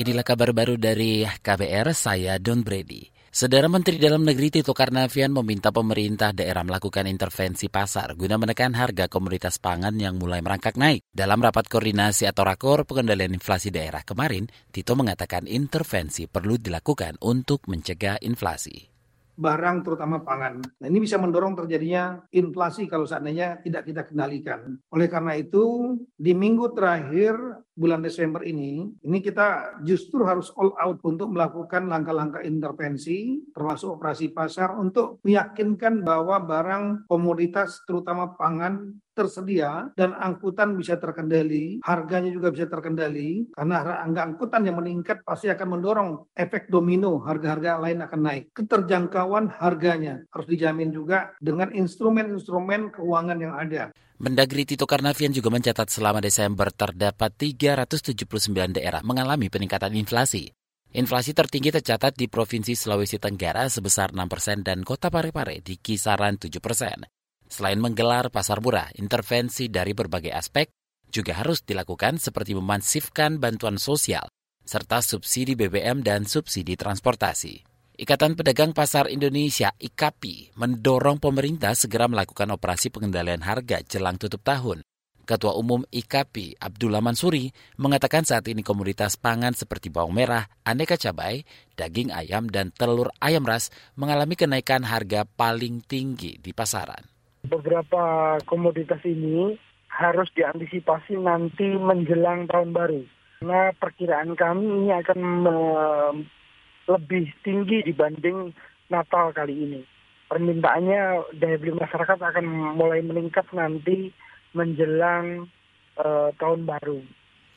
Inilah kabar baru dari KBR, saya Don Brady. Saudara Menteri Dalam Negeri Tito Karnavian meminta pemerintah daerah melakukan intervensi pasar guna menekan harga komoditas pangan yang mulai merangkak naik. Dalam rapat koordinasi atau rakor pengendalian inflasi daerah kemarin, Tito mengatakan intervensi perlu dilakukan untuk mencegah inflasi barang terutama pangan. Nah, ini bisa mendorong terjadinya inflasi kalau seandainya tidak kita kendalikan. Oleh karena itu, di minggu terakhir bulan Desember ini, ini kita justru harus all out untuk melakukan langkah-langkah intervensi, termasuk operasi pasar untuk meyakinkan bahwa barang komoditas terutama pangan tersedia dan angkutan bisa terkendali, harganya juga bisa terkendali karena angka angkutan yang meningkat pasti akan mendorong efek domino, harga-harga lain akan naik. Keterjangkauan harganya harus dijamin juga dengan instrumen-instrumen keuangan yang ada. Mendagri Tito Karnavian juga mencatat selama Desember terdapat 379 daerah mengalami peningkatan inflasi. Inflasi tertinggi tercatat di Provinsi Sulawesi Tenggara sebesar 6 persen dan Kota Parepare di kisaran 7 persen. Selain menggelar pasar murah, intervensi dari berbagai aspek juga harus dilakukan seperti memansifkan bantuan sosial, serta subsidi BBM dan subsidi transportasi. Ikatan Pedagang Pasar Indonesia IKAPI mendorong pemerintah segera melakukan operasi pengendalian harga jelang tutup tahun. Ketua Umum IKAPI Abdullah Mansuri mengatakan saat ini komoditas pangan seperti bawang merah, aneka cabai, daging ayam, dan telur ayam ras mengalami kenaikan harga paling tinggi di pasaran. Beberapa komoditas ini harus diantisipasi nanti menjelang tahun baru. Nah, perkiraan kami ini akan lebih tinggi dibanding Natal kali ini. Permintaannya daya beli masyarakat akan mulai meningkat nanti menjelang uh, tahun baru.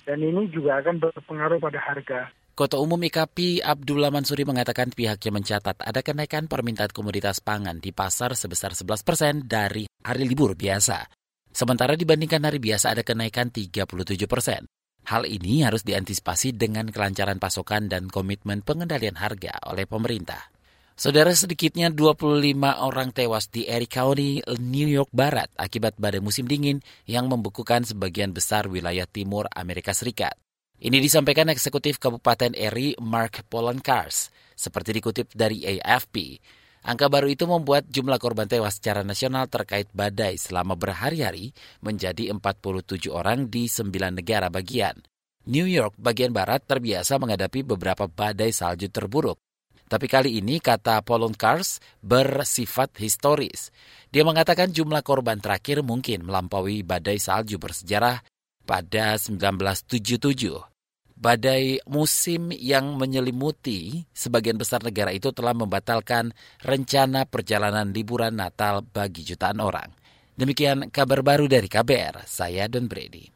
Dan ini juga akan berpengaruh pada harga. Kota Umum IKP Abdullah Mansuri mengatakan pihaknya mencatat ada kenaikan permintaan komoditas pangan di pasar sebesar 11 persen dari hari libur biasa. Sementara dibandingkan hari biasa ada kenaikan 37 persen. Hal ini harus diantisipasi dengan kelancaran pasokan dan komitmen pengendalian harga oleh pemerintah. Saudara sedikitnya 25 orang tewas di Erie County, New York Barat akibat badai musim dingin yang membukukan sebagian besar wilayah timur Amerika Serikat. Ini disampaikan eksekutif Kabupaten Erie Mark Polankars, seperti dikutip dari AFP. Angka baru itu membuat jumlah korban tewas secara nasional terkait badai selama berhari-hari menjadi 47 orang di 9 negara bagian. New York bagian barat terbiasa menghadapi beberapa badai salju terburuk. Tapi kali ini, kata Polon Cars, bersifat historis. Dia mengatakan jumlah korban terakhir mungkin melampaui badai salju bersejarah pada 1977. Badai musim yang menyelimuti sebagian besar negara itu telah membatalkan rencana perjalanan liburan Natal bagi jutaan orang. Demikian kabar baru dari KBR, saya Don Brady.